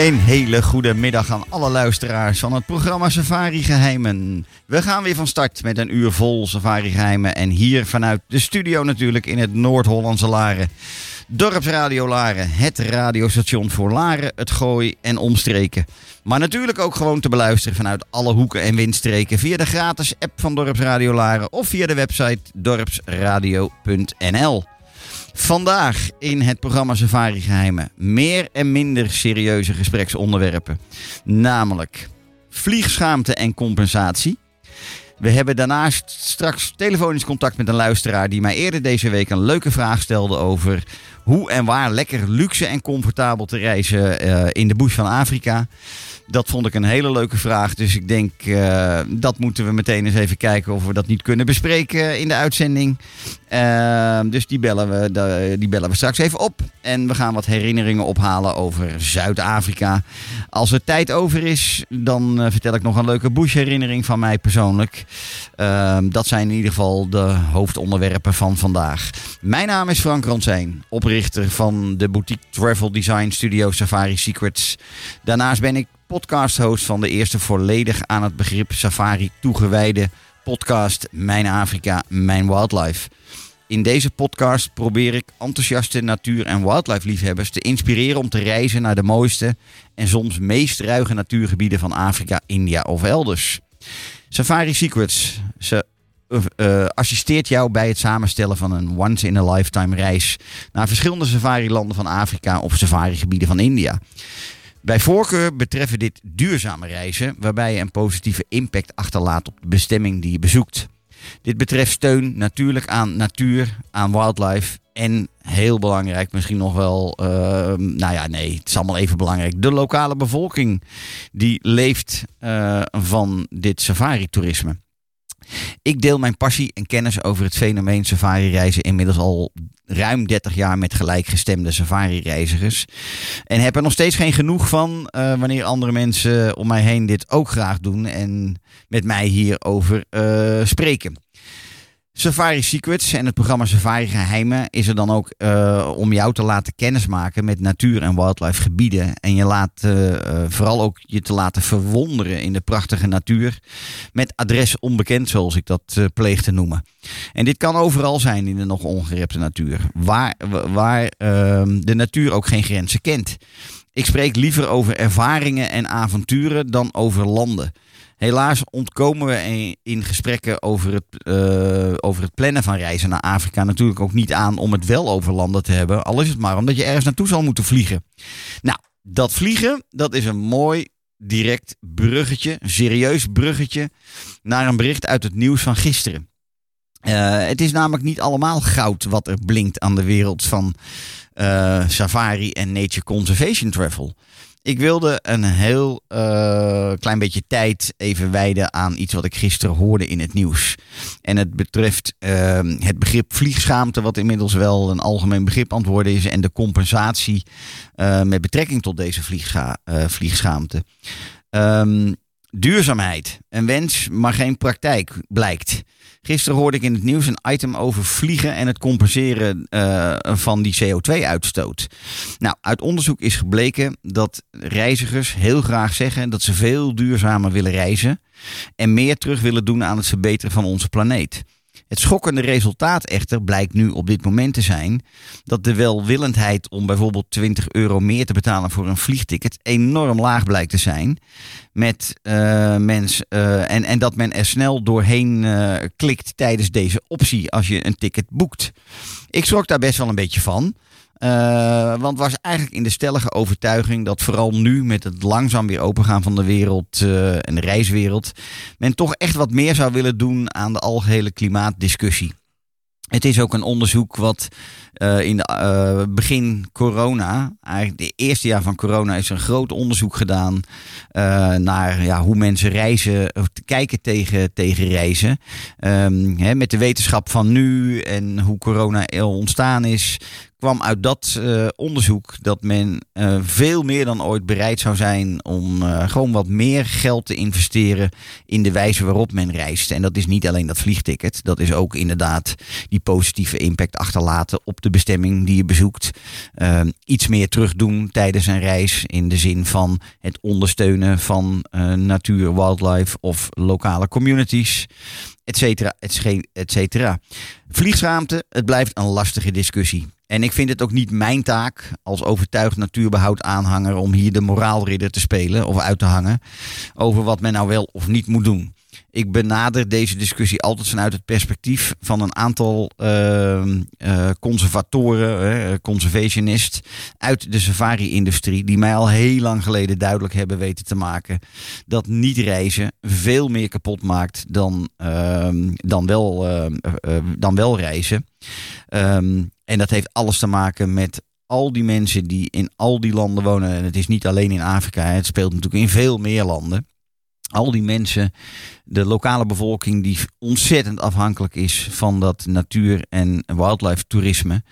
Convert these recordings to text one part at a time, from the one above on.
Een hele goede middag aan alle luisteraars van het programma Safari Geheimen. We gaan weer van start met een uur vol Safari Geheimen. En hier vanuit de studio natuurlijk in het Noord-Hollandse Laren. Dorpsradio Laren, het radiostation voor Laren, het Gooi en omstreken. Maar natuurlijk ook gewoon te beluisteren vanuit alle hoeken en windstreken via de gratis app van Dorpsradio Laren of via de website dorpsradio.nl. Vandaag in het programma Safari Geheimen meer en minder serieuze gespreksonderwerpen. Namelijk vliegschaamte en compensatie. We hebben daarnaast straks telefonisch contact met een luisteraar die mij eerder deze week een leuke vraag stelde over hoe en waar lekker luxe en comfortabel te reizen eh, in de bush van Afrika. Dat vond ik een hele leuke vraag. Dus ik denk eh, dat moeten we meteen eens even kijken of we dat niet kunnen bespreken in de uitzending. Eh, dus die bellen, we, die bellen we straks even op. En we gaan wat herinneringen ophalen over Zuid-Afrika. Als er tijd over is, dan eh, vertel ik nog een leuke bush-herinnering van mij persoonlijk. Eh, dat zijn in ieder geval de hoofdonderwerpen van vandaag. Mijn naam is Frank Ransijn, oprichter van de boutique travel design studio Safari Secrets. Daarnaast ben ik podcast-host van de eerste volledig aan het begrip safari toegewijde podcast Mijn Afrika, Mijn Wildlife. In deze podcast probeer ik enthousiaste natuur- en wildlife-liefhebbers te inspireren om te reizen naar de mooiste en soms meest ruige natuurgebieden van Afrika, India of elders. Safari Secrets. Ze eh, eh, assisteert jou bij het samenstellen van een once-in-a-lifetime reis naar verschillende safari-landen van Afrika of safari-gebieden van India. Bij voorkeur betreffen dit duurzame reizen, waarbij je een positieve impact achterlaat op de bestemming die je bezoekt. Dit betreft steun natuurlijk aan natuur, aan wildlife en heel belangrijk, misschien nog wel, eh, nou ja, nee, het is allemaal even belangrijk. De lokale bevolking die leeft eh, van dit safari-toerisme. Ik deel mijn passie en kennis over het fenomeen safari-reizen inmiddels al ruim 30 jaar met gelijkgestemde safari-reizigers. En heb er nog steeds geen genoeg van eh, wanneer andere mensen om mij heen dit ook graag doen en met mij hierover eh, spreken. Safari Secrets en het programma Safari Geheimen is er dan ook eh, om jou te laten kennismaken met natuur- en wildlife gebieden. En je laat eh, eh, vooral ook je te laten verwonderen in de prachtige natuur. Met adres onbekend, zoals ik dat eh, pleeg te noemen. En dit kan overal zijn in de nog ongerepte natuur. Waar, waar ehm, de natuur ook geen grenzen kent. Ik spreek liever over ervaringen en avonturen dan over landen. Helaas ontkomen we in, gesprekken over het, eh, over het plannen van reizen naar Afrika natuurlijk ook niet aan om het wel over landen te hebben. Al is het maar omdat je ergens naartoe zal moeten vliegen. Nou, dat vliegen, dat is een mooi direct bruggetje, serieus bruggetje naar een bericht uit het nieuws van gisteren. Eh, het is namelijk niet allemaal goud wat er blinkt aan de wereld van eh, safari en nature conservation travel. Ik wilde een heel eh, klein beetje tijd even wijden aan iets wat ik gisteren hoorde in het nieuws. En het betreft eh, het begrip vliegschaamte, wat inmiddels wel een algemeen begrip worden is. En de compensatie eh, met betrekking tot deze vliegscha eh, vliegschaamte. Ehm, duurzaamheid, een wens, maar geen praktijk, blijkt. Gisteren hoorde ik in het nieuws een item over vliegen en het compenseren eh, van die CO2-uitstoot. Nou, uit onderzoek is gebleken dat reizigers heel graag zeggen dat ze veel duurzamer willen reizen en meer terug willen doen aan het verbeteren van onze planeet. Het schokkende resultaat echter blijkt nu op dit moment te zijn dat de welwillendheid om bijvoorbeeld 20 euro meer te betalen voor een vliegticket enorm laag blijkt te zijn. Met, eh, en, en dat men er snel doorheen eh, klikt tijdens deze optie als je een ticket boekt. Ik schrok daar best wel een beetje van. Eh, want was eigenlijk in de stellige overtuiging dat vooral nu met het langzaam weer opengaan van de wereld eh, en de reiswereld, men toch echt wat meer zou willen doen aan de algehele klimaatdiscussie. Het is ook een onderzoek wat eh, in de begin corona, eigenlijk de eerste jaar van corona, is een groot onderzoek gedaan naar ja, hoe mensen reizen, of kijken tegen, tegen reizen. Ehm, hè, met de wetenschap van nu en hoe corona ontstaan is, kwam uit dat eh, onderzoek dat men eh, veel meer dan ooit bereid zou zijn om eh, gewoon wat meer geld te investeren in de wijze waarop men reist. En dat is niet alleen dat vliegticket, dat is ook inderdaad die positieve impact achterlaten op de bestemming die je bezoekt. Eh, iets meer terugdoen tijdens een reis in de zin van het ondersteunen van natuur, wildlife of lokale communities et cetera. Vliegschaamte, het blijft een lastige discussie. En ik vind het ook niet mijn taak als overtuigd natuurbehoud aanhanger om hier de moraalridder te spelen of uit te hangen over wat men nou wel of niet moet doen. Ik benader deze discussie altijd vanuit het perspectief van een aantal ehm, eh, conservatoren, eh, conservationist uit de safari-industrie, die mij al heel lang geleden duidelijk hebben weten te maken dat niet reizen veel meer kapot maakt dan, ehm, dan, wel, ehm, eh, eh, dan wel reizen. Ehm, en dat heeft alles te maken met al die mensen die in al die landen wonen. En het is niet alleen in Afrika, het speelt natuurlijk in veel meer landen. Al die mensen, de lokale bevolking die ontzettend afhankelijk is van dat natuur- en wildlife toerisme.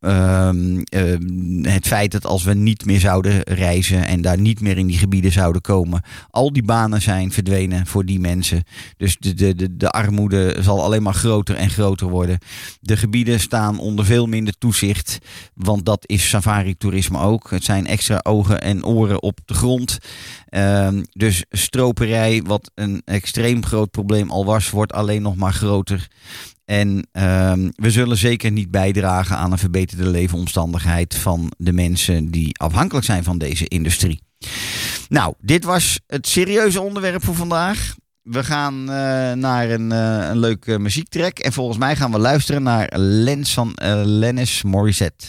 Ehm, ehm, het feit dat als we niet meer zouden reizen en daar niet meer in die gebieden zouden komen, al die banen zijn verdwenen voor die mensen. Dus de, de, de, de armoede zal alleen maar groter en groter worden. De gebieden staan onder veel minder toezicht, want dat is safari-toerisme ook. Het zijn extra ogen en oren op de grond. Ehm, dus stroperij, wat een extreem groot probleem al was, wordt alleen nog maar groter. En ehm, we zullen zeker niet bijdragen aan een verbeterde leefomstandigheid van de mensen die afhankelijk zijn van deze industrie. Nou, dit was het serieuze onderwerp voor vandaag. We gaan eh, naar een, uh, een leuke muziektrack. En volgens mij gaan we luisteren naar Lenson, eh, Lennis Morissette.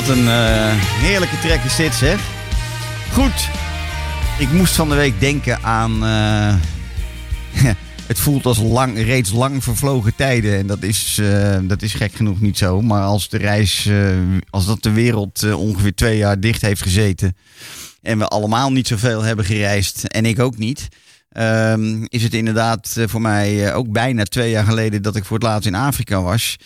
Wat een eh, heerlijke track is dit, zeg. Goed. Ik moest van de week denken aan... Eh, het voelt als lang, reeds lang vervlogen tijden. En dat is, eh, dat is gek genoeg niet zo. Maar als de reis... als dat de wereld ongeveer twee jaar dicht heeft gezeten... en we allemaal niet zoveel hebben gereisd... en ik ook niet... Ehm, is het inderdaad voor mij ook bijna twee jaar geleden dat ik voor het laatst in Afrika was.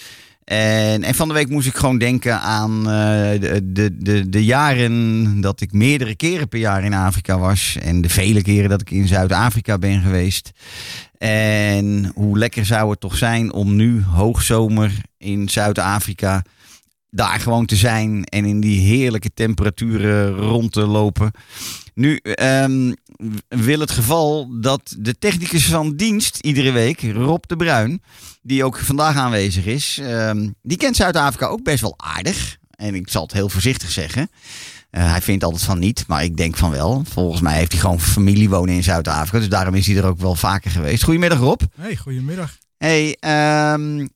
En, en, van de week moest ik gewoon denken aan eh, de, de, de, jaren dat ik meerdere keren per jaar in Afrika was. En de vele keren dat ik in Zuid-Afrika ben geweest. En hoe lekker zou het toch zijn om nu hoogzomer in Zuid-Afrika daar gewoon te zijn en in die heerlijke temperaturen rond te lopen. Nu, ehm, wil het geval dat de technicus van dienst iedere week, Rob de Bruin, die ook vandaag aanwezig is, ehm, die kent Zuid-Afrika ook best wel aardig. En ik zal het heel voorzichtig zeggen. Eh, hij vindt altijd van niet, maar ik denk van wel. Volgens mij heeft hij gewoon familie wonen in Zuid-Afrika. Dus daarom is hij er ook wel vaker geweest. Goedemiddag, Rob. Hey, goedemiddag. Hey, ehm,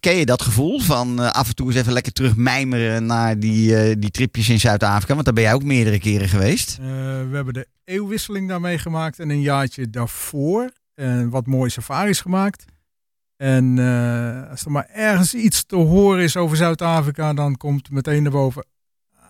ken je dat gevoel van eh, af en toe eens even lekker terug mijmeren naar die, eh, die tripjes in Zuid-Afrika? Want daar ben jij ook meerdere keren geweest. Eh, we hebben de eeuwwisseling daar meegemaakt en een jaartje daarvoor. Wat mooie safaris gemaakt. En als er maar ergens iets te horen is over Zuid-Afrika, dan komt meteen naar boven.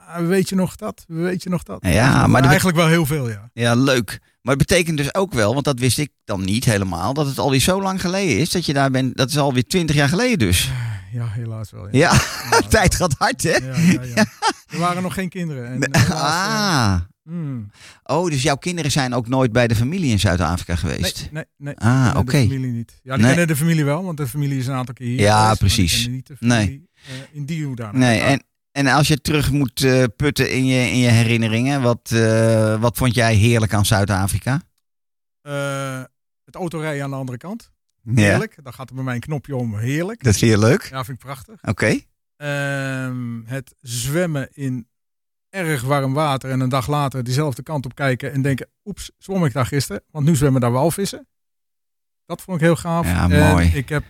"Ah, weet je nog dat? Weet je nog dat? Ja, maar eigenlijk wel heel veel, ja. Ja, leuk. Maar het betekent dus ook wel, want dat wist ik dan niet helemaal, dat het alweer zo lang geleden is dat je daar bent. Dat is alweer twintig jaar geleden dus. Ja, helaas wel. Ja. Ja, Ja, tijd gaat hard hè? Ja, ja, ja. Er waren nog geen kinderen. En helaas, Ah, hmm. oh, dus jouw kinderen zijn ook nooit bij de familie in Zuid-Afrika Nee, geweest? nee, nee. Ah, oké. De familie niet. Ja, die Nee. kennen de familie wel, want de familie is een aantal keer hier. Ja, precies. niet de Nee. familie, eh, in die hoedanigheid. Nee, en, en als je terug moet eh, putten in je, in je herinneringen, wat, eh, wat vond jij heerlijk aan Zuid-Afrika? Eh, het autorijden aan de andere kant. Ja, Heerlijk. Dan gaat er bij mij een knopje om. Heerlijk. dat vind je leuk? Ja, vind ik prachtig. Oké. Ehm, het zwemmen in erg warm water en een dag later diezelfde kant op kijken en denken, oeps, zwom ik daar gisteren? Want nu zwemmen daar walvissen. Dat vond ik heel gaaf. Ja, En mooi. ik heb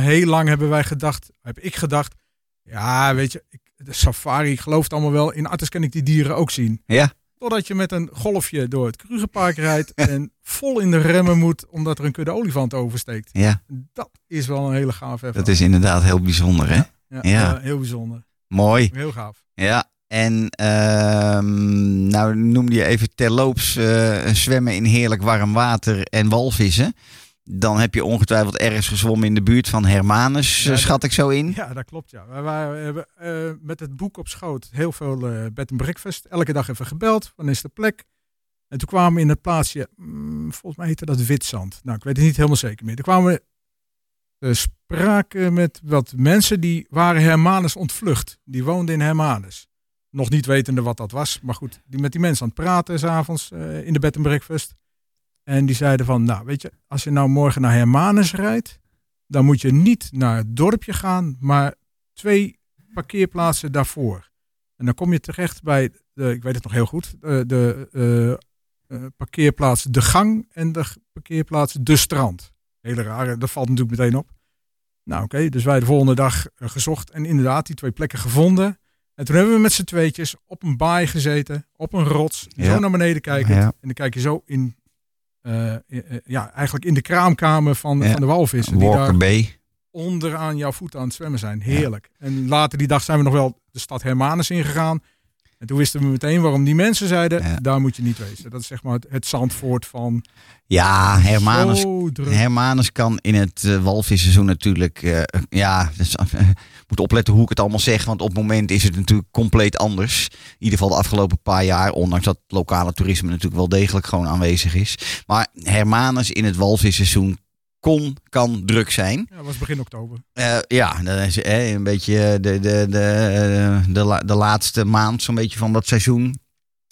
heel lang hebben wij gedacht, heb ik gedacht, ja, weet je, ik, de safari, ik geloof het allemaal wel. In Artes kan ik die dieren ook zien. Ja. Totdat je met een golfje door het Krugerpark rijdt en vol in de remmen moet omdat er een kudde olifanten oversteekt. Ja, Dat is wel een hele gaaf ervaring. dat is inderdaad heel bijzonder hè? ja, ja. heel bijzonder. Mooi. Heel gaaf. Ja, en ehm, nou noemde je even terloops eh zwemmen in heerlijk warm water en walvissen. Dan heb je ongetwijfeld ergens gezwommen in de buurt van Hermanus, Ja, schat ik zo in. Ja, dat klopt. Ja. Waren, we hebben eh, met het boek op schoot heel veel eh bed and breakfast. Elke dag even gebeld. Wanneer is de plek? En toen kwamen we in het plaatsje, mm, volgens mij heette dat Witzand. Nou, ik weet het niet helemaal zeker meer. Toen kwamen we te spraken met wat mensen die waren Hermanus ontvlucht. Die woonden in Hermanus. Nog niet wetende wat dat was. Maar goed, die met die mensen aan het praten s'avonds eh in de bed and breakfast. En die zeiden van, nou weet je, als je nou morgen naar Hermanus rijdt, dan moet je niet naar het dorpje gaan, maar twee parkeerplaatsen daarvoor. En dan kom je terecht bij, de, ik weet het nog heel goed, de, de eh, eh, parkeerplaats De Gang en de parkeerplaats De Strand. Hele rare, dat valt natuurlijk meteen op. Nou oké, dus wij de volgende dag eh, gezocht en inderdaad die twee plekken gevonden. En toen hebben we met z'n tweetjes op een baai gezeten, op een rots, Ja. zo naar beneden kijken. Ja. En dan kijk je zo in, eh, eh, eh, ja, eigenlijk in de kraamkamer van, Ja. van de walvissen. Die daar Walker Bay. onderaan jouw voeten aan het zwemmen zijn. Heerlijk. En later die dag zijn we nog wel de stad Hermanus ingegaan. En toen wisten we meteen waarom die mensen zeiden, Ja. daar moet je niet wezen. Dat is zeg maar het, het Zandvoort van Ja, Hermanus. Hermanus kan in het uh, walvisseizoen natuurlijk... eh, ja, dus, eh, moet opletten hoe ik het allemaal zeg. Want op het moment is het natuurlijk compleet anders. In ieder geval de afgelopen paar jaar. Ondanks dat lokale toerisme natuurlijk wel degelijk gewoon aanwezig is. Maar Hermanus in het walvisseizoen kon, kan druk zijn. Ja, dat was begin oktober. Eh, ja, dat is eh, een beetje de, de, de, de, la- de laatste maand zo'n beetje van dat seizoen.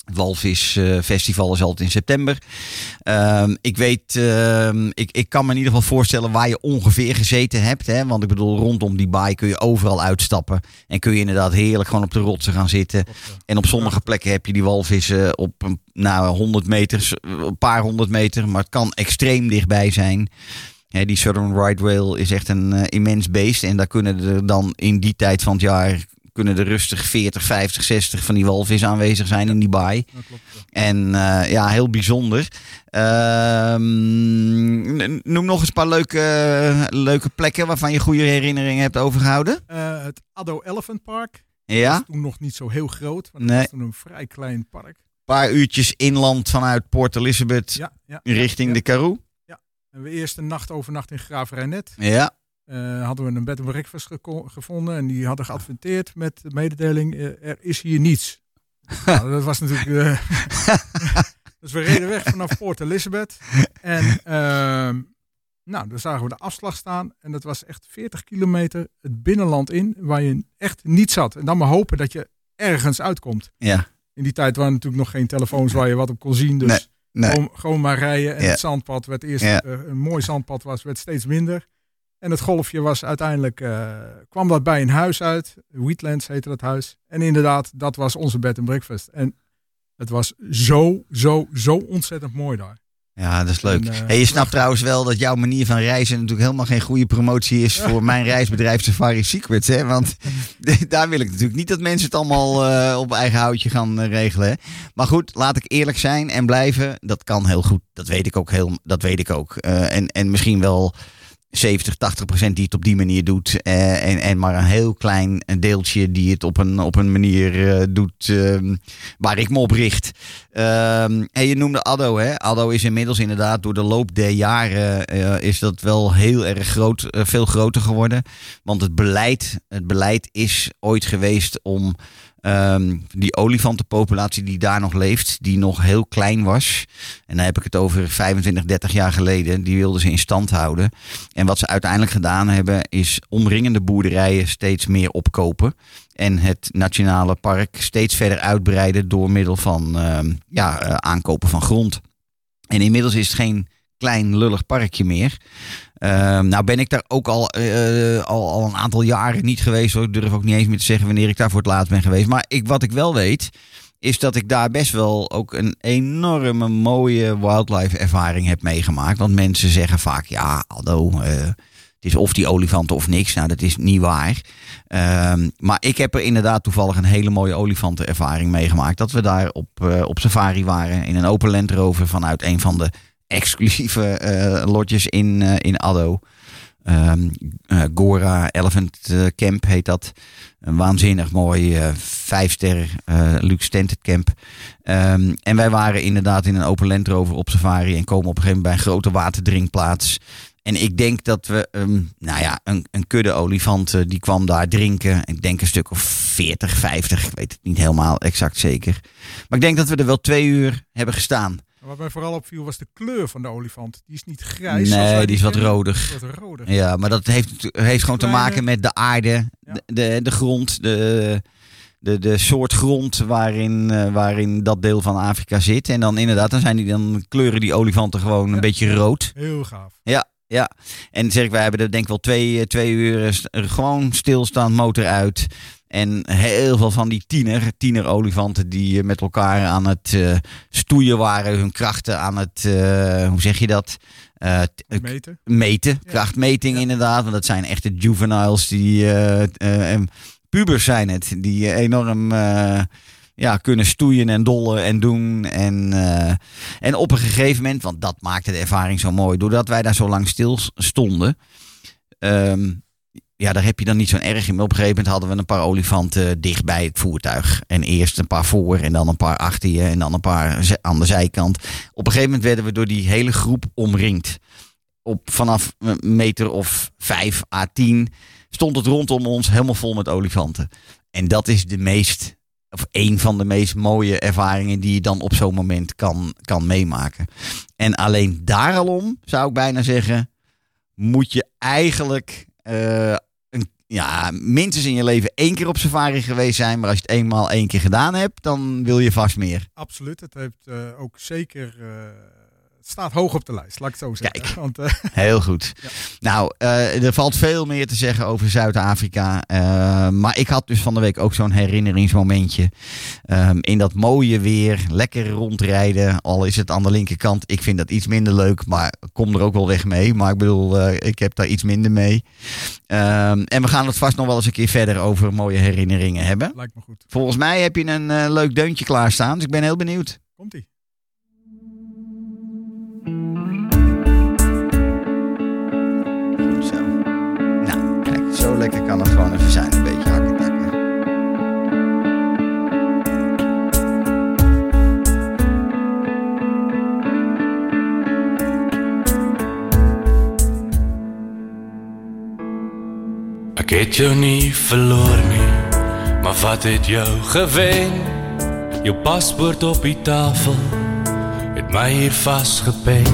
Het Walvis eh, Festival is altijd in september. Ehm, ik weet, ehm, ik, ik kan me in ieder geval voorstellen waar je ongeveer gezeten hebt. Hè? Want ik bedoel, rondom die baai kun je overal uitstappen. En kun je inderdaad heerlijk gewoon op de rotsen gaan zitten. En op sommige plekken heb je die walvissen op een, nou, 100 meter, een paar honderd meter. Maar het kan extreem dichtbij zijn. Hè, die Southern Right Whale is echt een eh, immens beest. En daar kunnen er dan in die tijd van het jaar kunnen er rustig 40, 50, 60 van die walvissen aanwezig zijn in die baai. Dat klopt. ja. En eh, ja, heel bijzonder. Ehm, n- noem nog eens een paar leuke, leuke plekken waarvan je goede herinneringen hebt overgehouden. Eh, het Addo Elephant Park. Ja, was toen nog niet zo heel groot. Want Nee. was toen een vrij klein park. een paar uurtjes inland vanuit Port Elizabeth Ja, ja, richting ja. de Karoo. En we eerst een nacht overnacht in Graaf-Reinet. Ja, Eh, hadden we een bed and breakfast gevonden. En die hadden geadverteerd met de mededeling, eh, er is hier niets. nou, dat was natuurlijk... eh, dus we reden weg vanaf Port Elizabeth. En ehm, nou, dan zagen we de afslag staan. En dat was echt 40 kilometer het binnenland in, waar je echt niet zat. En dan maar hopen dat je ergens uitkomt. ja, In die tijd waren natuurlijk nog geen telefoons waar je wat op kon zien. Dus Nee, nee. Gewoon, gewoon maar rijden. En Ja. het zandpad werd eerst Ja. een mooi zandpad was, werd steeds minder. En het golfje was uiteindelijk, eh, kwam dat bij een huis uit. Wheatlands heette dat huis. En inderdaad, dat was onze bed and breakfast. En het was zo, zo, zo ontzettend mooi daar. Ja, dat is leuk. En, eh, hey, je snapt trouwens wel dat jouw manier van reizen natuurlijk helemaal geen goede promotie is voor mijn reisbedrijf Safari Secrets. Hè? Want daar wil ik natuurlijk niet dat mensen het allemaal eh, op eigen houtje gaan regelen. Hè? Maar goed, laat ik eerlijk zijn en blijven. Dat kan heel goed. Dat weet ik ook. Heel, dat weet ik ook. En, en misschien wel 70, 80 procent die het op die manier doet. eh, en, en maar een heel klein deeltje die het op een, op een manier eh, doet ehm, waar ik me op richt. Ehm, en je noemde Addo, hè? Addo is inmiddels inderdaad door de loop der jaren eh, is dat wel heel erg groot, veel groter geworden. Want het beleid, het beleid is ooit geweest om ehm, die olifantenpopulatie die daar nog leeft, die nog heel klein was. En dan heb ik het over 25, 30 jaar geleden. Die wilden ze in stand houden. En wat ze uiteindelijk gedaan hebben, is omringende boerderijen steeds meer opkopen. En het nationale park steeds verder uitbreiden door middel van ehm, ja, eh, aankopen van grond. En inmiddels is het geen klein lullig parkje meer. Ehm, nou ben ik daar ook al, eh, al, al een aantal jaren niet geweest. Ik durf ook niet eens meer te zeggen wanneer ik daar voor het laatst ben geweest. Maar ik, wat ik wel weet, is dat ik daar best wel ook een enorme mooie wildlife ervaring heb meegemaakt. Want mensen zeggen vaak, ja, Aldo, eh, het is of die olifanten of niks. Nou, dat is niet waar. Ehm, maar ik heb er inderdaad toevallig een hele mooie olifantenervaring meegemaakt. Dat we daar op, eh, op safari waren in een open Land Rover vanuit een van de exclusieve eh, lodges in, eh, in Addo. Ehm, eh, Gora Elephant Camp heet dat. Een waanzinnig mooi vijfster luxe tented camp. Ehm, en wij waren inderdaad in een open Land Rover op safari en komen op een gegeven moment bij een grote waterdrinkplaats. En ik denk dat we, ehm, nou ja, een, een kudde olifanten die kwam daar drinken. Ik denk een stuk of 40, 50, ik weet het niet helemaal exact zeker. Maar ik denk dat we er wel twee uur hebben gestaan. Wat mij vooral opviel was de kleur van de olifant. Die is niet grijs. Nee, die is wat rodig. Is Wat rodig. Ja, maar dat heeft, heeft gewoon te maken met de aarde, Ja. de, de, de grond, de, de, de soort grond waarin, eh, waarin dat deel van Afrika zit. En dan inderdaad, dan, zijn die, dan kleuren die olifanten gewoon een Ja. beetje rood. Heel gaaf. Ja, ja. En zeg ik, wij hebben er denk ik wel twee, eh, twee uur eh, gewoon stilstaand motor uit. En heel veel van die tiener, tiener-olifanten die eh, met elkaar aan het stoeien waren, hun krachten aan het, hoe zeg je dat? Meten. meten, Ja. krachtmeting Ja. inderdaad. Want dat zijn echte juveniles die, en pubers zijn het, die enorm ja, kunnen stoeien en dollen en doen. En, eh, en op een gegeven moment, want dat maakte de ervaring zo mooi, doordat wij daar zo lang stil stonden. ehm, ja, daar heb je dan niet zo'n erg in. Op een gegeven moment hadden we een paar olifanten dicht bij het voertuig. En eerst een paar voor en dan een paar achter je en dan een paar aan de zijkant. Op een gegeven moment werden we door die hele groep omringd. Op vanaf een meter of vijf à tien stond het rondom ons helemaal vol met olifanten. En dat is de meest, of een van de meest mooie ervaringen die je dan op zo'n moment kan, kan meemaken. En alleen daar al om, zou ik bijna zeggen, moet je eigenlijk eh, een, ja, minstens in je leven één keer op safari geweest zijn. Maar als je het eenmaal één keer gedaan hebt, dan wil je vast meer. Absoluut. Het heeft eh, ook zeker. Het staat hoog op de lijst, laat ik het zo zeggen. Kijk. Want, eh, Heel goed. Ja. Nou, eh, er valt veel meer te zeggen over Zuid-Afrika. Eh, maar ik had dus van de week ook zo'n herinneringsmomentje. Ehm, in dat mooie weer, lekker rondrijden. Al is het aan de linkerkant. Ik vind dat iets minder leuk, maar kom er ook wel weg mee. Maar ik bedoel, ik heb daar iets minder mee. Ehm, en we gaan het vast nog wel eens een keer verder over mooie herinneringen hebben. lijkt me goed. Volgens mij heb je een leuk deuntje klaarstaan. Dus ik ben heel benieuwd. Komt zo lekker kan het gewoon even zijn. Een beetje hakken takken. Ek het jou nie verloor nie, maar wat het jou gewen? Jou paspoort op die tafel het my hier vasgepen.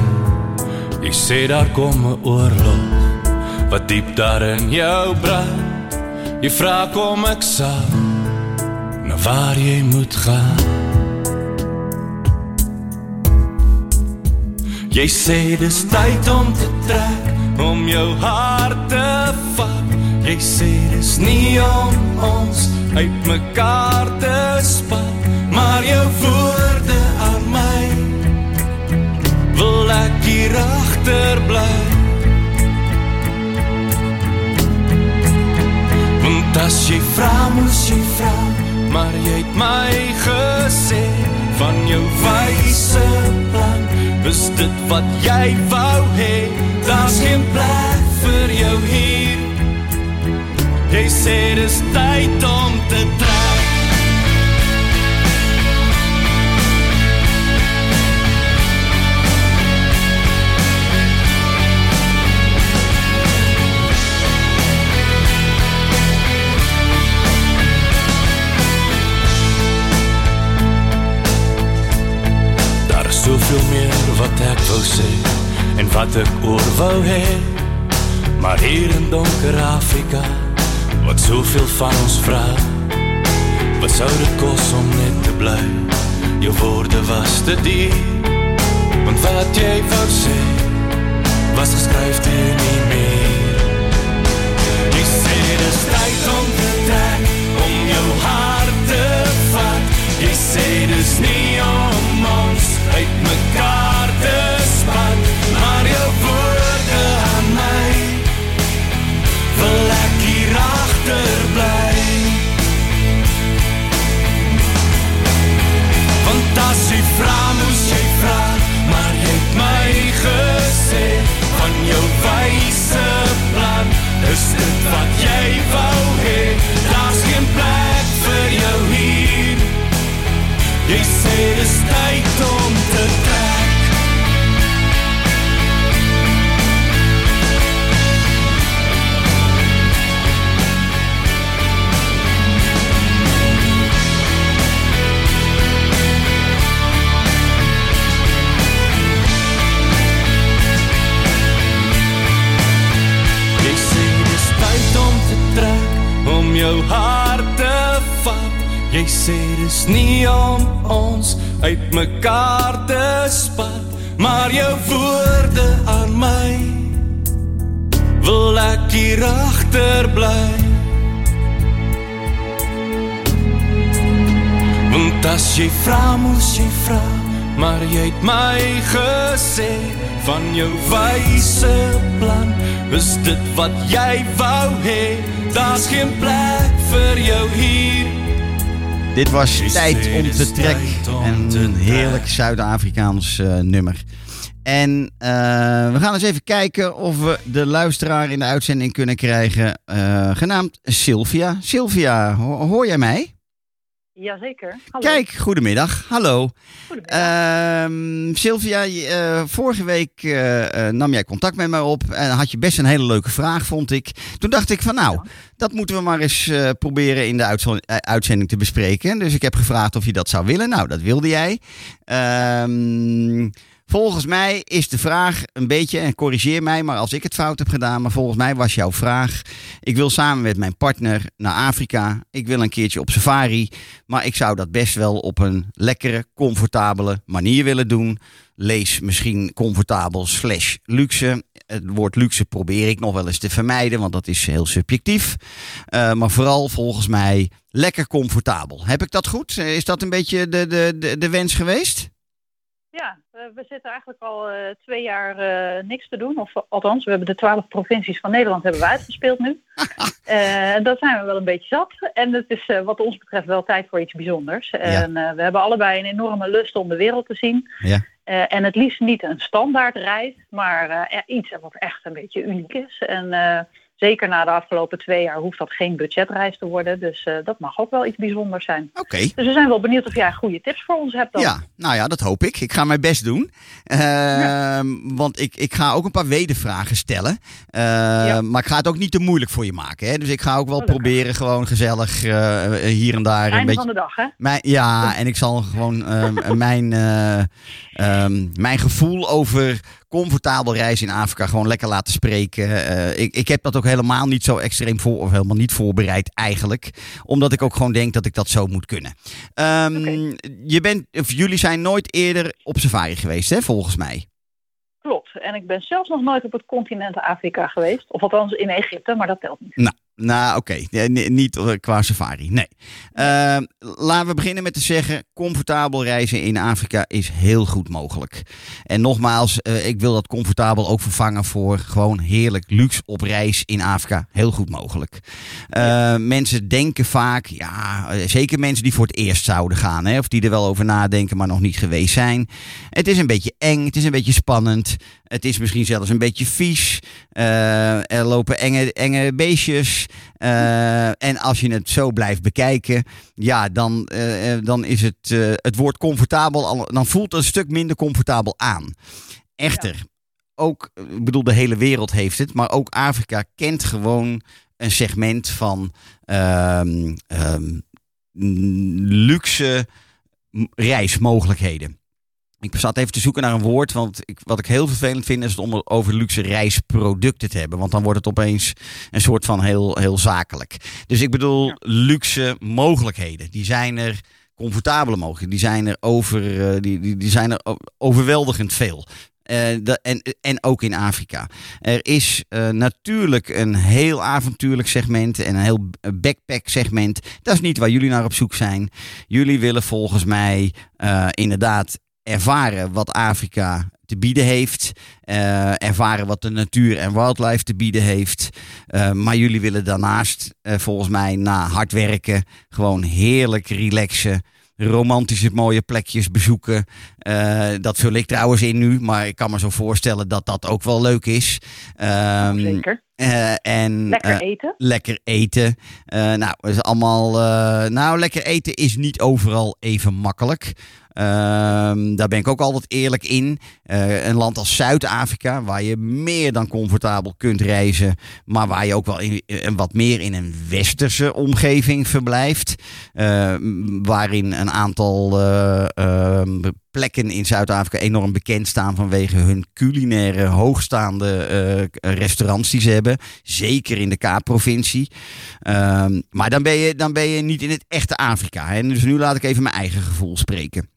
Jy sê daar kom oorlog wat diep daar in jou brand. Jy vra kom ek sal na waar jy moet gaan. Jy sê dis tyd om te trek om jou hart te vat. Jy sê dis nie om ons uitmekaar te spat, maar jou woorde aan my wil ek hier agter bly. Want as jy vra, moes jy vra, maar jy het my gesê van jou wyse plan. Is dit wat jy wou hê? Daar's geen plek vir jou hier. Jy sê dis tyd om te trek. Ek wou en wat ek oor wou hê. Maar hier in donker Afrika wat soveel van ons vra. Wat sou dit kos om net te bly? Jou woorde was te diep. Want wat jy wou sê was geskryf teen nie meer. Jy sê dis tyd om te trek, om jou hart te vat. Jy sê dis nie om ons uit mekaar Is dit wat jy wou hê? Daar's geen plek vir jou hier. Jy sê dis jou hart te vat. Jy sê dis nie om ons uitmekaar te spat, maar jou woorde aan my wil ek hier agter bly. Want as jy vra, moes jy vra, maar jy het my gesê van jou wyse plan. Is dit wat jy wou hê? Daar's geen plek vir jou hier. Dit was Tijd om te trek. tijd om En te een trek. heerlijk Zuid-Afrikaans eh, nummer. En eh, we gaan eens even kijken of we de luisteraar in de uitzending kunnen krijgen. eh, genaamd Sylvia. Sylvia, ho- hoor jij mij? Jazeker. Hallo. Kijk, goedemiddag. Hallo. Goedemiddag. Ehm, Sylvia, eh, vorige week eh, eh, nam jij contact met mij op en had je best een hele leuke vraag, vond ik. Toen dacht ik van nou, dat moeten we maar eens proberen in de uitzending te bespreken. Dus ik heb gevraagd of je dat zou willen. Nou, dat wilde jij. Ehm, volgens mij is de vraag een beetje, en corrigeer mij maar als ik het fout heb gedaan, maar volgens mij was jouw vraag, ik wil samen met mijn partner naar Afrika. Ik wil een keertje op safari. Maar ik zou dat best wel op een lekkere, comfortabele manier willen doen. Lees misschien comfortabel slash luxe. Het woord luxe probeer ik nog wel eens te vermijden, want dat is heel subjectief. Eh, maar vooral volgens mij lekker comfortabel. Heb ik dat goed? Eh, Is dat een beetje de, de, de, wens geweest? Ja, we zitten eigenlijk al eh, twee jaar eh, niks te doen. Of althans, we hebben de twaalf provincies van Nederland hebben we uitgespeeld nu. Eh dat zijn we wel een beetje zat. En het is eh, wat ons betreft wel tijd voor iets bijzonders. En eh, we hebben allebei een enorme lust om de wereld te zien. Ja. Eh, en het liefst niet een standaard reis, maar eh, iets wat echt een beetje uniek is. En eh, zeker na de afgelopen twee jaar hoeft dat geen budgetreis te worden. Dus eh, dat mag ook wel iets bijzonders zijn. Oké. Dus we zijn wel benieuwd of jij goede tips voor ons hebt dan. Ja, nou ja, dat hoop ik. Ik ga mijn best doen. Ehm, Want ik, ik ga ook een paar wedervragen stellen. Ehm, Maar ik ga het ook niet te moeilijk voor je maken. Hè? Dus ik ga ook wel Gelukkig. proberen gewoon gezellig eh, hier en daar een Einde beetje... van de dag, hè? Mijn, ja, en ik zal gewoon ehm, mijn, eh, mijn gevoel over comfortabel reizen in Afrika gewoon lekker laten spreken. Eh, ik, ik heb dat ook helemaal niet zo extreem voor, of helemaal niet voorbereid eigenlijk. Omdat ik ook gewoon denk dat ik dat zo moet kunnen. Ehm, je bent, of jullie zijn nooit eerder op safari geweest, hè, volgens mij. klopt. En ik ben zelfs nog nooit op het continent Afrika geweest. Of althans in Egypte, maar dat telt niet. Nou, oké. Ja, ni- niet eh, qua safari. Nee. Eh, laten we beginnen met te zeggen: comfortabel reizen in Afrika is heel goed mogelijk. En nogmaals, eh, ik wil dat comfortabel ook vervangen voor gewoon heerlijk luxe op reis in Afrika. Heel goed mogelijk. Eh, Mensen denken vaak, ja, eh, zeker mensen die voor het eerst zouden gaan, hè, of die er wel over nadenken, maar nog niet geweest zijn. Het is een beetje eng, het is een beetje spannend. Het is misschien zelfs een beetje vies. Eh, er lopen enge, enge beestjes. Eh, en als je het zo blijft bekijken, ja, dan, eh, dan is het, het woord comfortabel, al- dan voelt het een stuk minder comfortabel aan. Echter, ook, ik bedoel, de hele wereld heeft het, maar ook Afrika kent gewoon een segment van ehm, ehm, luxe reismogelijkheden. Ik zat even te zoeken naar een woord, want ik, wat ik heel vervelend vind is het om over luxe reisproducten te hebben. Want dan wordt het opeens een soort van heel, heel zakelijk. Dus ik bedoel luxe mogelijkheden. Die zijn er comfortabele mogelijkheden. Die zijn er, over, eh, die, die, die zijn er overweldigend veel. De- en, en ook in Afrika. Er is eh, natuurlijk een heel avontuurlijk segment en een heel backpack segment. Dat is niet waar jullie naar op zoek zijn. Jullie willen volgens mij inderdaad ervaren wat Afrika te bieden heeft. eh, ervaren wat de natuur en wildlife te bieden heeft. Eh, maar jullie willen daarnaast eh, volgens mij na hard werken gewoon heerlijk relaxen. Romantische mooie plekjes bezoeken. Dat vul ik trouwens in nu. Maar ik kan me zo voorstellen dat dat ook wel leuk is. Ehm, Zeker. en, Lekker eten. lekker eten. Nou, is allemaal. nou, lekker eten is niet overal even makkelijk. Ehm, daar ben ik ook altijd eerlijk in. Eh, een land als Zuid-Afrika, waar je meer dan comfortabel kunt reizen, maar waar je ook wel in, in- wat meer in een westerse omgeving verblijft. Eh, waarin een aantal eh, ehm, plekken in Zuid-Afrika enorm bekend staan vanwege hun culinaire hoogstaande eh, restaurants die ze hebben. Zeker in de Kaapprovincie. Ehm, maar dan ben, je, dan ben je niet in het echte Afrika. Hè? Dus nu laat ik even mijn eigen gevoel spreken.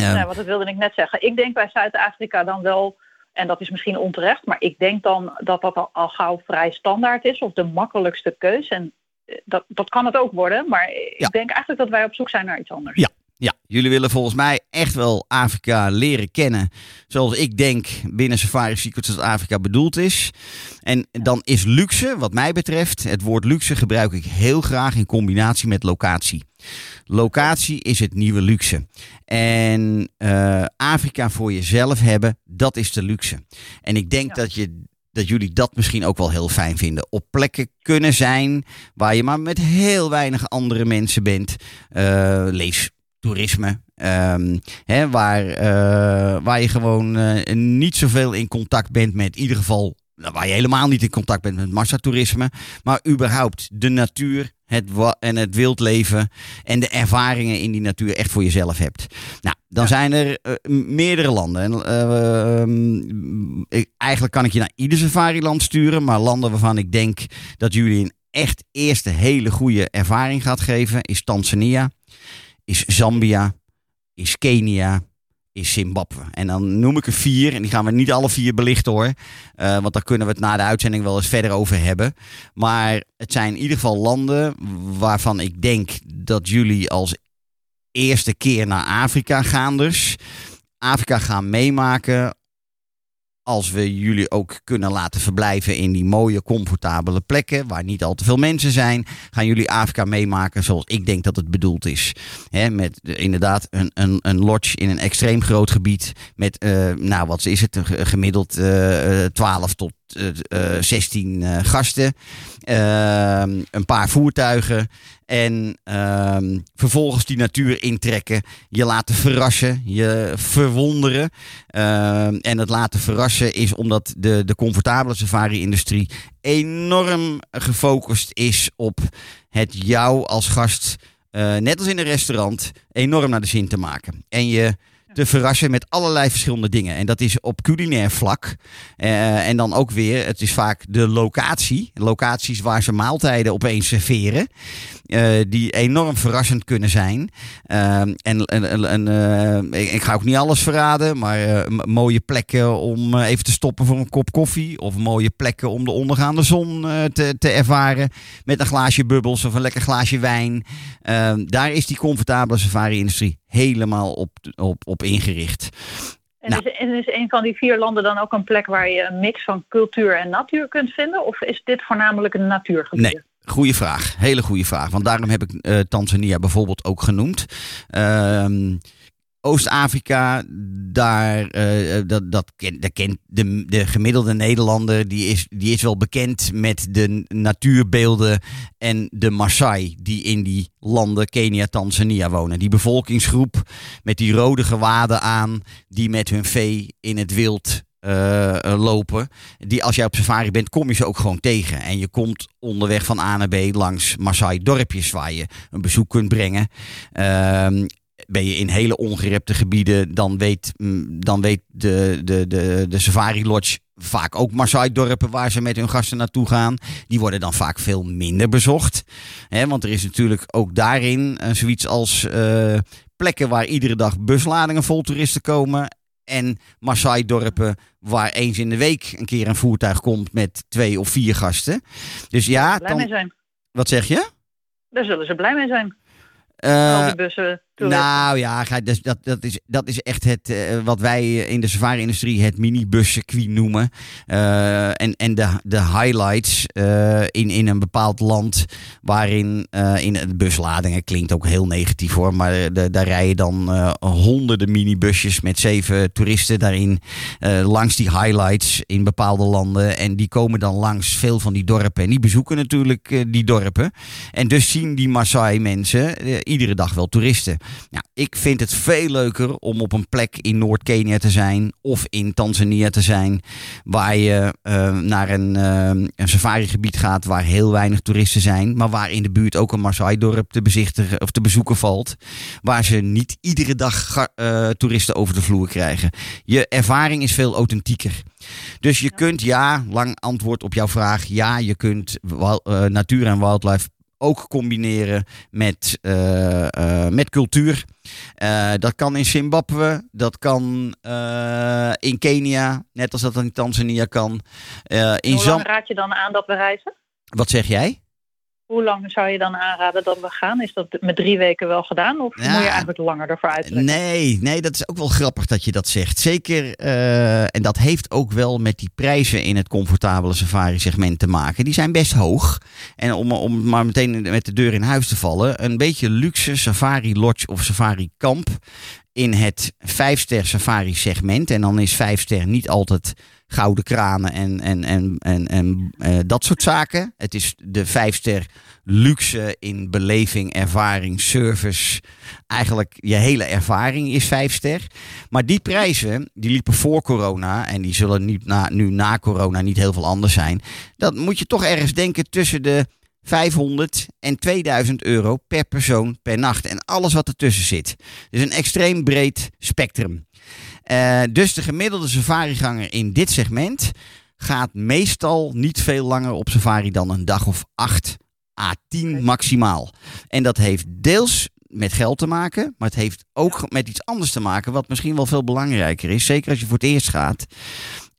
Ehm, Nee, want dat wilde ik net zeggen. Ik denk bij Zuid-Afrika dan wel, en dat is misschien onterecht, maar ik denk dan dat dat al, al gauw vrij standaard is of de makkelijkste keus. En eh, dat, dat kan het ook worden, maar Ja. ik denk eigenlijk dat wij op zoek zijn naar iets anders. Ja. Ja, jullie willen volgens mij echt wel Afrika leren kennen. Zoals ik denk binnen Safari Secrets dat Afrika bedoeld is. En dan is luxe, wat mij betreft, het woord luxe gebruik ik heel graag in combinatie met locatie. Locatie is het nieuwe luxe. En eh, Afrika voor jezelf hebben, dat is de luxe. En ik denk Ja. dat, je, dat jullie dat misschien ook wel heel fijn vinden. Op plekken kunnen zijn waar je maar met heel weinig andere mensen bent. Eh, lees toerisme. ehm, hè, waar, eh, waar je gewoon eh, niet zoveel in contact bent met, in ieder geval, nou, waar je helemaal niet in contact bent met massatoerisme, maar überhaupt de natuur het en het wildleven en de ervaringen in die natuur echt voor jezelf hebt. Nou, dan zijn er eh, meerdere landen. En, eh, ehm, ik- eigenlijk kan ik je naar ieder safari-land sturen, maar landen waarvan ik denk dat jullie een echt eerste hele goede ervaring gaat geven, is Tanzania is Zambia, is Kenia, is Zimbabwe. En dan noem ik er vier, en die gaan we niet alle vier belichten hoor. Eh, want daar kunnen we het na de uitzending wel eens verder over hebben. Maar het zijn in ieder geval landen waarvan ik denk dat jullie als eerste keer naar Afrika gaan dus. Afrika gaan meemaken als we jullie ook kunnen laten verblijven in die mooie, comfortabele plekken waar niet al te veel mensen zijn, gaan jullie Afrika meemaken zoals ik denk dat het bedoeld is. Hè, met eh, inderdaad een, een, een lodge in een extreem groot gebied met, eh, nou wat is het, gemiddeld eh, eh, 12 tot 16 eh, gasten, Ehm, een paar voertuigen en ehm, vervolgens die natuur intrekken, je laten verrassen, je verwonderen. Ehm, en het laten verrassen is omdat de, de comfortabele safari-industrie enorm gefocust is op het jou als gast, eh, net als in een restaurant, enorm naar de zin te maken. En je te verrassen met allerlei verschillende dingen. En dat is op culinair vlak. Eh, en dan ook weer, het is vaak de locatie. Locaties waar ze maaltijden opeens serveren. eh, die enorm verrassend kunnen zijn. Ehm, en en, en, eh, ik, ga ook niet alles verraden, maar eh, mooie plekken om eh, even te stoppen voor een kop koffie. Of mooie plekken om de ondergaande zon eh, te, te ervaren. Met een glaasje bubbels of een lekker glaasje wijn. Daar is die comfortabele safari-industrie helemaal op, op, op ingericht. En, Nou. is, en is een van die vier landen dan ook een plek waar je een mix van cultuur en natuur kunt vinden? Of is dit voornamelijk een natuurgebied? Nee. Goeie vraag, hele goede vraag. Want daarom heb ik eh, Tanzania bijvoorbeeld ook genoemd. Ehm, Oost-Afrika, daar, eh, dat, dat kent, dat kent de, de gemiddelde Nederlander, die is, die is wel bekend met de natuurbeelden en de Maasai die in die landen, Kenia, Tanzania wonen. Die bevolkingsgroep met die rode gewaden aan, die met hun vee in het wild eh, eh, lopen. Die als jij op safari bent, kom je ze ook gewoon tegen. En je komt onderweg van A naar B langs Maasai dorpjes waar je een bezoek kunt brengen. Ehm, ben je in hele ongerepte gebieden, dan weet, mm, dan weet de, de, de, de Safari Lodge vaak ook Maasai-dorpen waar ze met hun gasten naartoe gaan. Die worden dan vaak veel minder bezocht. Hè, want er is natuurlijk ook daarin eh, zoiets als eh, plekken waar iedere dag busladingen vol toeristen komen. En Maasai-dorpen waar eens in de week een keer een voertuig komt met twee of vier gasten. Dus ja, blij mee zijn. wat zeg je? Daar zullen ze blij mee zijn. Al die bussen. Nou ja, ga- dat, dat, is, dat is echt het, eh, wat wij in de safari-industrie het minibuscircuit noemen. Eh, en en de, de highlights eh, in, in een bepaald land waarin in de busladingen klinkt ook heel negatief hoor. Maar daar rijden dan honderden minibusjes met zeven toeristen daarin langs die highlights in bepaalde landen. En die komen dan langs veel van die dorpen. En die bezoeken natuurlijk die dorpen. En dus zien die Maasai mensen iedere dag wel toeristen. Nou, ik vind het veel leuker om op een plek in Noord-Kenia te zijn of in Tanzania te zijn, waar je eh, naar een, eh, een safarigebied gaat waar heel weinig toeristen zijn, maar waar in de buurt ook een Maasai-dorp te bezichtigen of te bezoeken valt, waar ze niet iedere dag eh, toeristen over de vloer krijgen. Je ervaring is veel authentieker. Dus je kunt, ja, lang antwoord op jouw vraag, ja, je kunt natuur en wildlife ook combineren met, eh, eh, met cultuur. Eh, dat kan in Zimbabwe, dat kan in Kenia, net als dat in Tanzania kan. In Hoe Zam raad je dan aan dat we reizen? Wat zeg jij? Hoe lang zou je dan aanraden dat we gaan? Is dat met drie weken wel gedaan? Of Ja. moet je eigenlijk langer ervoor uittrekken? Nee, nee, dat is ook wel grappig dat je dat zegt. Zeker, eh, en dat heeft ook wel met die prijzen in het comfortabele safari-segment te maken. Die zijn best hoog. En om, om maar meteen met de deur in huis te vallen, een beetje luxe safari-lodge of safari-kamp in het vijfster safari-segment. En dan is vijfster niet altijd gouden kranen en, en, en, en, en eh, dat soort zaken. Het is de vijfster luxe in beleving, ervaring, service. Eigenlijk je hele ervaring is vijf ster. Maar die prijzen, die liepen voor corona en die zullen niet na, nu na corona niet heel veel anders zijn. Dat moet je toch ergens denken tussen de 500 en 2000 euro per persoon per nacht. En alles wat ertussen zit. Dus een extreem breed spectrum. Eh, dus de gemiddelde safariganger in dit segment gaat meestal niet veel langer op safari dan een dag of 8 à 10 maximaal. En dat heeft deels met geld te maken, maar het heeft ook met iets anders te maken, wat misschien wel veel belangrijker is. Zeker als je voor het eerst gaat.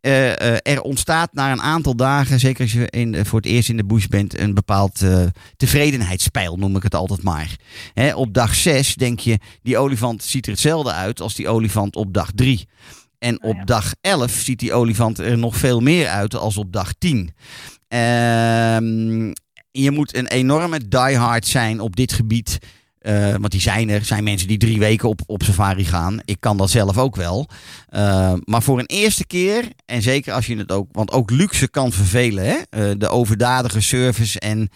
Eh, eh, er ontstaat na een aantal dagen, zeker als je in, voor het eerst in de bush bent, een bepaald eh, tevredenheidspeil, noem ik het altijd maar. Hè, op dag 6 denk je, die olifant ziet er hetzelfde uit als die olifant op dag 3. En op ja. dag 11 ziet die olifant er nog veel meer uit als op dag 10. Ehm, je moet een enorme diehard zijn op dit gebied. Eh, want die zijn er. zijn mensen die drie weken op, op safari gaan. Ik kan dat zelf ook wel. Eh, maar voor een eerste keer, en zeker als je het ook... Want ook luxe kan vervelen. Hè? Eh, de overdadige service en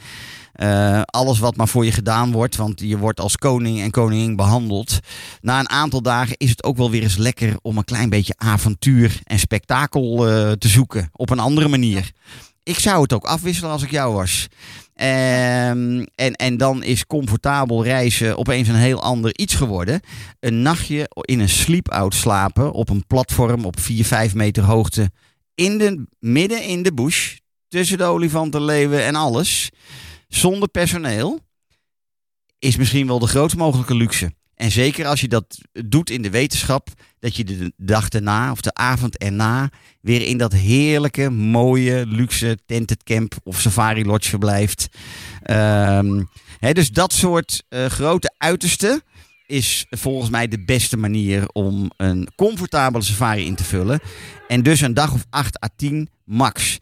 alles wat maar voor je gedaan wordt. Want je wordt als koning en koningin behandeld. Na een aantal dagen is het ook wel weer eens lekker... om een klein beetje avontuur en spektakel te zoeken. Op een andere manier. Ik zou het ook afwisselen als ik jou was. Ehm, en, en dan is comfortabel reizen opeens een heel ander iets geworden. Een nachtje in een sleep-out slapen op een platform op 4, 5 meter hoogte. In de, midden in de bush. Tussen de olifantenleeuwen en alles. Zonder personeel. Is misschien wel de grootst mogelijke luxe. En zeker als je dat doet in de wetenschap. Dat je de dag erna of de avond erna weer in dat heerlijke, mooie, luxe tented camp of safari lodge verblijft. Ehm, dus dat soort eh, grote uitersten is volgens mij de beste manier om een comfortabele safari in te vullen. En dus een dag of 8 à 10 max.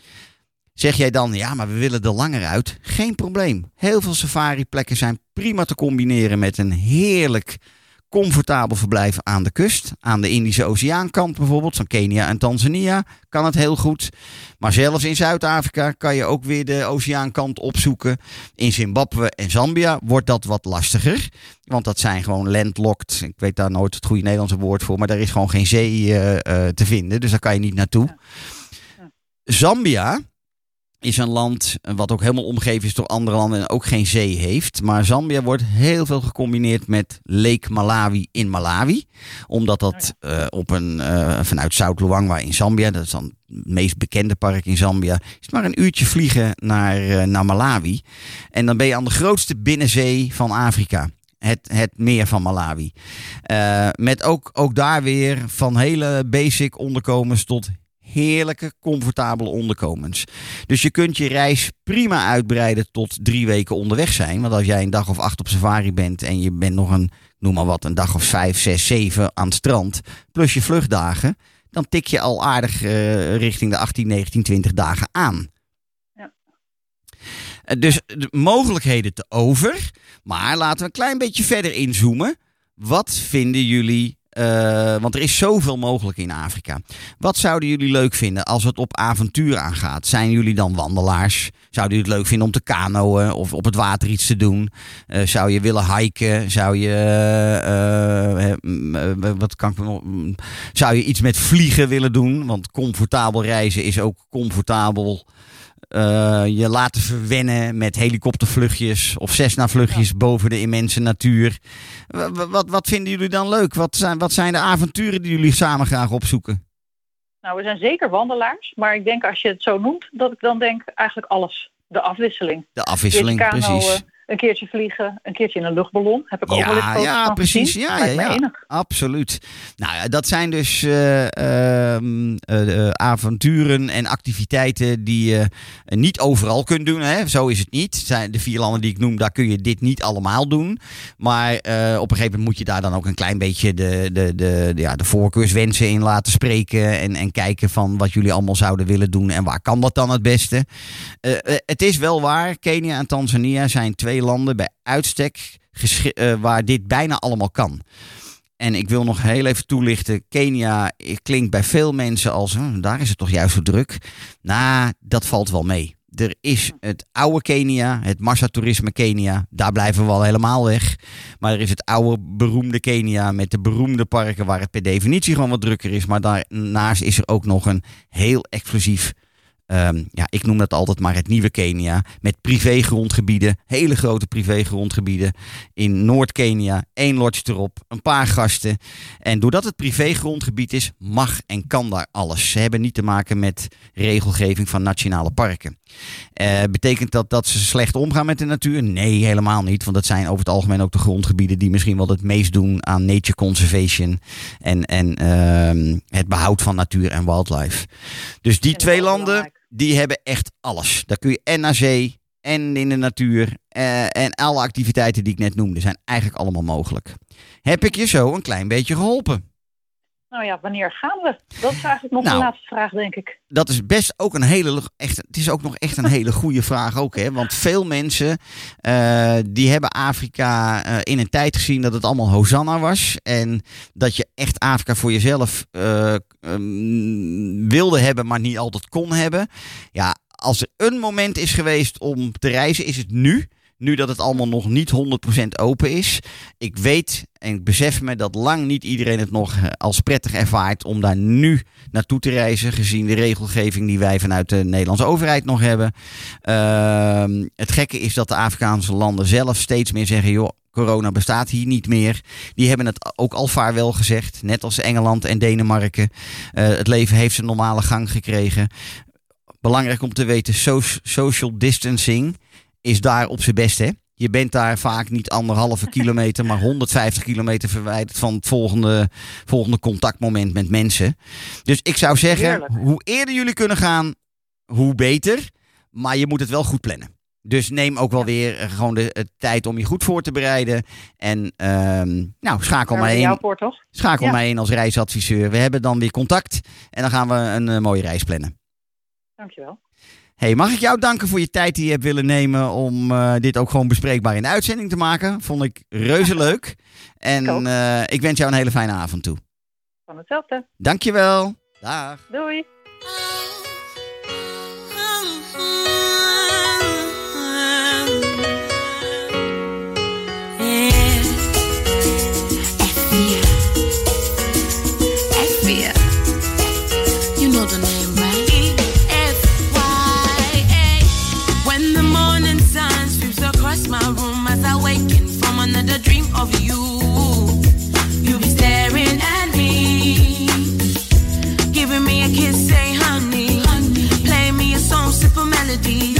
Zeg jij dan, ja, maar we willen er langer uit? Geen probleem. Heel veel safari-plekken zijn prima te combineren met een heerlijk comfortabel verblijf aan de kust. Aan de Indische Oceaankant bijvoorbeeld, zo'n Kenia en Tanzania, kan het heel goed. Maar zelfs in Zuid-Afrika kan je ook weer de Oceaankant opzoeken. In Zimbabwe en Zambia wordt dat wat lastiger. Want dat zijn gewoon landlocked. Ik weet daar nooit het goede Nederlandse woord voor. Maar daar is gewoon geen zee eh, eh, te vinden. Dus daar kan je niet naartoe. Zambia is een land wat ook helemaal omgeven is door andere landen en ook geen zee heeft. Maar Zambia wordt heel veel gecombineerd met Lake Malawi in Malawi. Omdat dat eh, op een, eh, vanuit Zuid-Luangwa in Zambia, dat is dan het meest bekende park in Zambia, is maar een uurtje vliegen naar, eh, naar Malawi. En dan ben je aan de grootste binnenzee van Afrika. Het, het meer van Malawi. Met ook, ook daar weer van hele basic onderkomens tot heerlijke, comfortabele onderkomens. Dus je kunt je reis prima uitbreiden tot drie weken onderweg zijn. Want als jij een dag of acht op safari bent en je bent nog een, noem maar wat, een dag of vijf, zes, zeven aan het strand, plus je vluchtdagen, dan tik je al aardig eh, richting de 18, 19, 20 dagen aan. Ja. Eh, Dus de mogelijkheden te over. Maar laten we een klein beetje verder inzoomen. Wat vinden jullie eh, want er is zoveel mogelijk in Afrika. Wat zouden jullie leuk vinden als het op avontuur aangaat? Zijn jullie dan wandelaars? Zouden jullie het leuk vinden om te kanoën of op het water iets te doen? Eh, zou je willen hiken? Zou je, eh, wat kan ik Zou je iets met vliegen willen doen? Want comfortabel reizen is ook comfortabel. Eh, je laten verwennen met helikoptervluchtjes of Cessna-vluchtjes boven de immense natuur. Wa- wa- Wat, wat vinden jullie dan leuk? Wat zijn, wat zijn de avonturen die jullie samen graag opzoeken? Nou, we zijn zeker wandelaars, maar ik denk als je het zo noemt, dat ik dan denk eigenlijk alles. De afwisseling. De afwisseling, precies. Een keertje vliegen, een keertje in een luchtballon. Heb ik ook wel eens Ja, ja, van precies. gezien. Ja, ja, ja. Absoluut. Nou ja, dat zijn dus eh, ehm, eh, avonturen en activiteiten die je niet overal kunt doen. Hè? Zo is het niet. Zijn de vier landen die ik noem, daar kun je dit niet allemaal doen. Maar eh, op een gegeven moment moet je daar dan ook een klein beetje de, de, de, de, ja, de voorkeurswensen in laten spreken. En, en kijken van wat jullie allemaal zouden willen doen en waar kan dat dan het beste. Eh, eh, het is wel waar, Kenia en Tanzania zijn twee landen bij uitstek eh, waar dit bijna allemaal kan. En ik wil nog heel even toelichten. Kenia klinkt bij veel mensen als, "Hm, daar is het toch juist zo druk. Nou, dat valt wel mee. Er is het oude Kenia, het massatoerisme Kenia. Daar blijven we al helemaal weg. Maar er is het oude beroemde Kenia met de beroemde parken waar het per definitie gewoon wat drukker is. Maar daarnaast is er ook nog een heel exclusief Ehm, ja, ik noem dat altijd maar het nieuwe Kenia. Met privégrondgebieden, hele grote privégrondgebieden. In Noord-Kenia, één lodge erop, een paar gasten. En doordat het privégrondgebied is, mag en kan daar alles. Ze hebben niet te maken met regelgeving van nationale parken. Eh, betekent dat dat ze slecht omgaan met de natuur? Nee, helemaal niet. Want dat zijn over het algemeen ook de grondgebieden die misschien wel het meest doen aan nature conservation. En, en ehm, het behoud van natuur en wildlife. Dus die En twee landen. Die hebben echt alles. Daar kun je en naar zee en in de natuur. eh, en alle activiteiten die ik net noemde zijn eigenlijk allemaal mogelijk. Heb ik je zo een klein beetje geholpen? Nou ja, wanneer gaan we? Dat is eigenlijk nog Nou. de laatste vraag, denk ik. dat is best ook een hele, echt, het is ook nog echt een hele goede vraag ook, hè? Want veel mensen eh, die hebben Afrika eh, in een tijd gezien dat het allemaal Hosanna was en dat je echt Afrika voor jezelf eh, ehm, wilde hebben, maar niet altijd kon hebben. Ja, als er een moment is geweest om te reizen, is het nu. Nu dat het allemaal nog niet 100% open is. Ik weet en ik besef me dat lang niet iedereen het nog eh, als prettig ervaart om daar nu naartoe te reizen. Gezien de regelgeving die wij vanuit de Nederlandse overheid nog hebben. Ehm, het gekke is dat de Afrikaanse landen zelf steeds meer zeggen: joh, corona bestaat hier niet meer. Die hebben het ook al vaarwel gezegd. Net als Engeland en Denemarken. Eh, het leven heeft zijn normale gang gekregen. Belangrijk om te weten: so- social distancing is daar op zijn best. Hè? Je bent daar vaak niet anderhalve kilometer, maar 150 kilometer verwijderd van het volgende, volgende contactmoment met mensen. Dus ik zou zeggen, Heerlijk. hoe eerder jullie kunnen gaan, hoe beter. Maar je moet het wel goed plannen. Dus neem ook wel weer gewoon de tijd om je goed voor te bereiden. En ehm, nou, schakel jouw in. Schakel Ja. mij in als reisadviseur. We hebben dan weer contact. En dan gaan we een eh, mooie reis plannen. Dankjewel. Hey, mag ik jou danken voor je tijd die je hebt willen nemen om eh, dit ook gewoon bespreekbaar in de uitzending te maken? Vond ik reuze leuk. En eh, ik wens jou een hele fijne avond toe. Van hetzelfde. Dankjewel. Dag. Doei. Melody,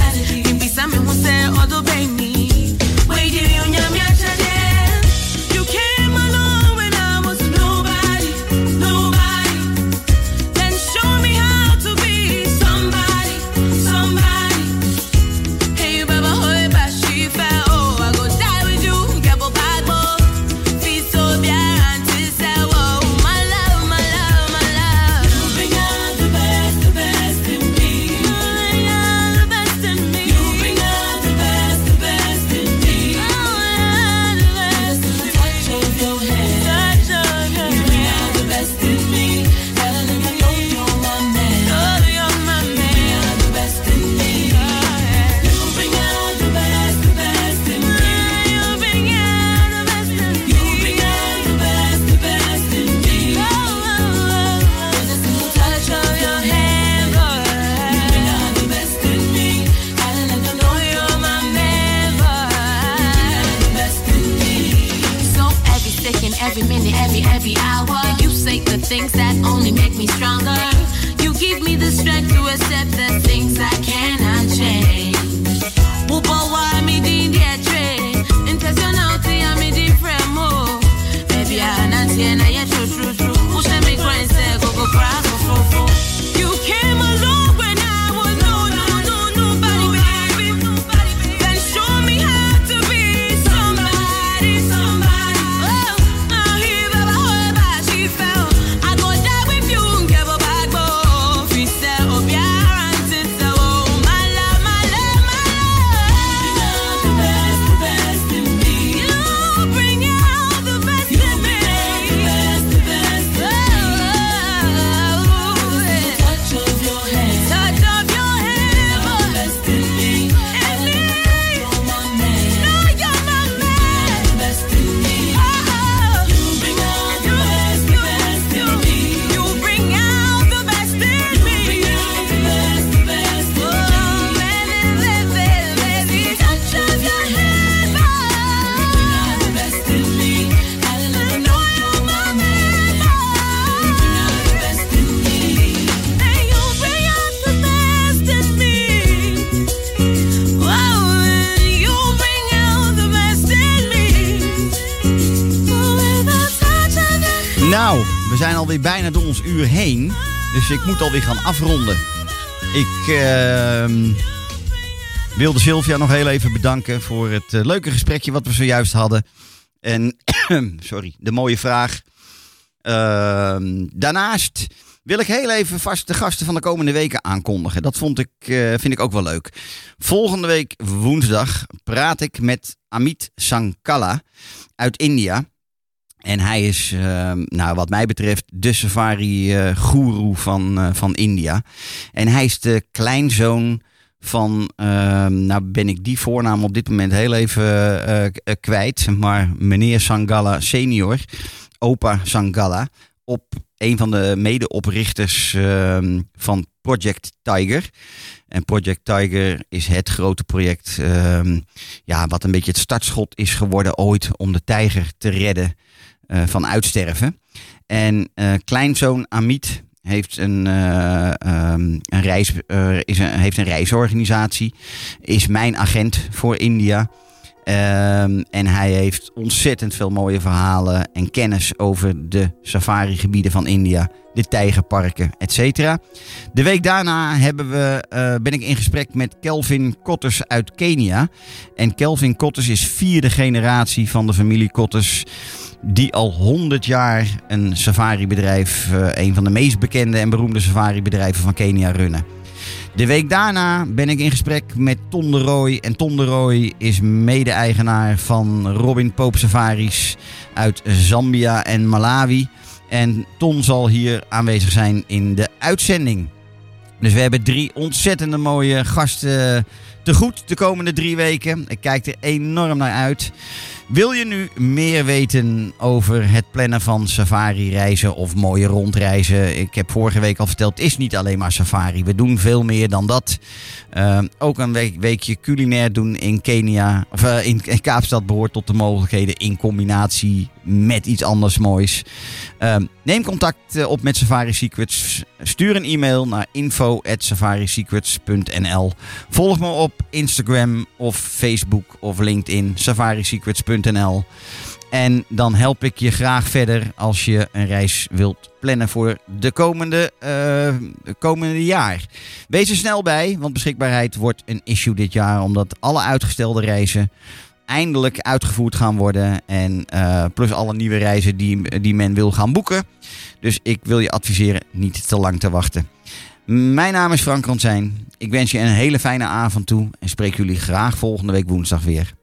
bijna door ons uur heen. Dus ik moet alweer gaan afronden. Ik ehm, wilde Sylvia nog heel even bedanken voor het eh, leuke gesprekje wat we zojuist hadden. En, sorry, de mooie vraag. Ehm, daarnaast wil ik heel even vast de gasten van de komende weken aankondigen. Dat vond ik, eh, vind ik ook wel leuk. Volgende week woensdag praat ik met Amit Sankala uit India. En hij is, eh, nou, wat mij betreft, de safari-goeroe van, eh, van India. En hij is de kleinzoon van, ehm, nou ben ik die voornaam op dit moment heel even eh, eh, kwijt, maar meneer Sangala senior, opa Sangala, op een van de medeoprichters ehm, van Project Tiger. En Project Tiger is het grote project, ehm, ja, wat een beetje het startschot is geworden ooit om de tijger te redden eh, van uitsterven. En eh, kleinzoon Amit heeft een, eh, ehm, een, reis, eh, is heeft een reisorganisatie, is mijn agent voor India. Ehm, en hij heeft ontzettend veel mooie verhalen en kennis over de safari-gebieden van India, de tijgerparken, et cetera. De week daarna hebben we, eh, ben ik in gesprek met Kelvin Kotters uit Kenia. En Kelvin Kotters is vierde generatie van de familie Kotters die al 100 jaar een safari-bedrijf, eh, een van de meest bekende en beroemde safari-bedrijven van Kenia runnen. De week daarna ben ik in gesprek met Ton de Rooij. En Ton de Rooij is mede-eigenaar van Robin Pope Safaris uit Zambia en Malawi. En Ton zal hier aanwezig zijn in de uitzending. Dus we hebben drie ontzettende mooie gasten te goed de komende drie weken. Ik kijk er enorm naar uit. Wil je nu meer weten over het plannen van safari-reizen of mooie rondreizen? Ik heb vorige week al verteld, het is niet alleen maar safari. We doen veel meer dan dat. Uh, ook een week, weekje culinair doen in Kenia, of in, in, Kaapstad behoort tot de mogelijkheden in combinatie met iets anders moois. Uh, neem contact op met Safari Secrets. Stuur een e-mail naar info@safarisecrets.nl. Volg me op Instagram of Facebook of LinkedIn safarisecrets.nl. En dan help ik je graag verder als je een reis wilt plannen voor de komende, uh, komende jaar. Wees er snel bij, want beschikbaarheid wordt een issue dit jaar. Omdat alle uitgestelde reizen eindelijk uitgevoerd gaan worden. En uh, plus alle nieuwe reizen die, die men wil gaan boeken. Dus ik wil je adviseren niet te lang te wachten. Mijn naam is Frank Ronsijn. Ik wens je een hele fijne avond toe. En spreek jullie graag volgende week woensdag weer.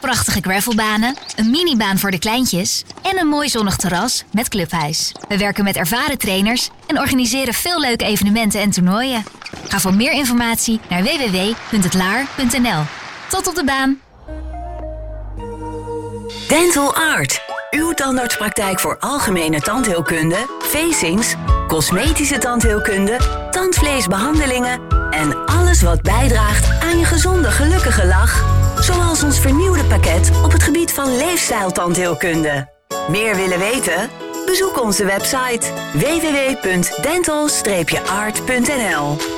Prachtige gravelbanen, een minibaan voor de kleintjes en een mooi zonnig terras met clubhuis. We werken met ervaren trainers en organiseren veel leuke evenementen en toernooien. Ga voor meer informatie naar www.hetlaar.nl. Tot op de baan! Dental Art. Uw tandartspraktijk voor algemene tandheelkunde, facings, cosmetische tandheelkunde, tandvleesbehandelingen, En alles wat bijdraagt aan je gezonde, gelukkige lach. Zoals ons vernieuwde pakket op het gebied van leefstijltandheelkunde. Meer willen weten? Bezoek onze website www.dental-art.nl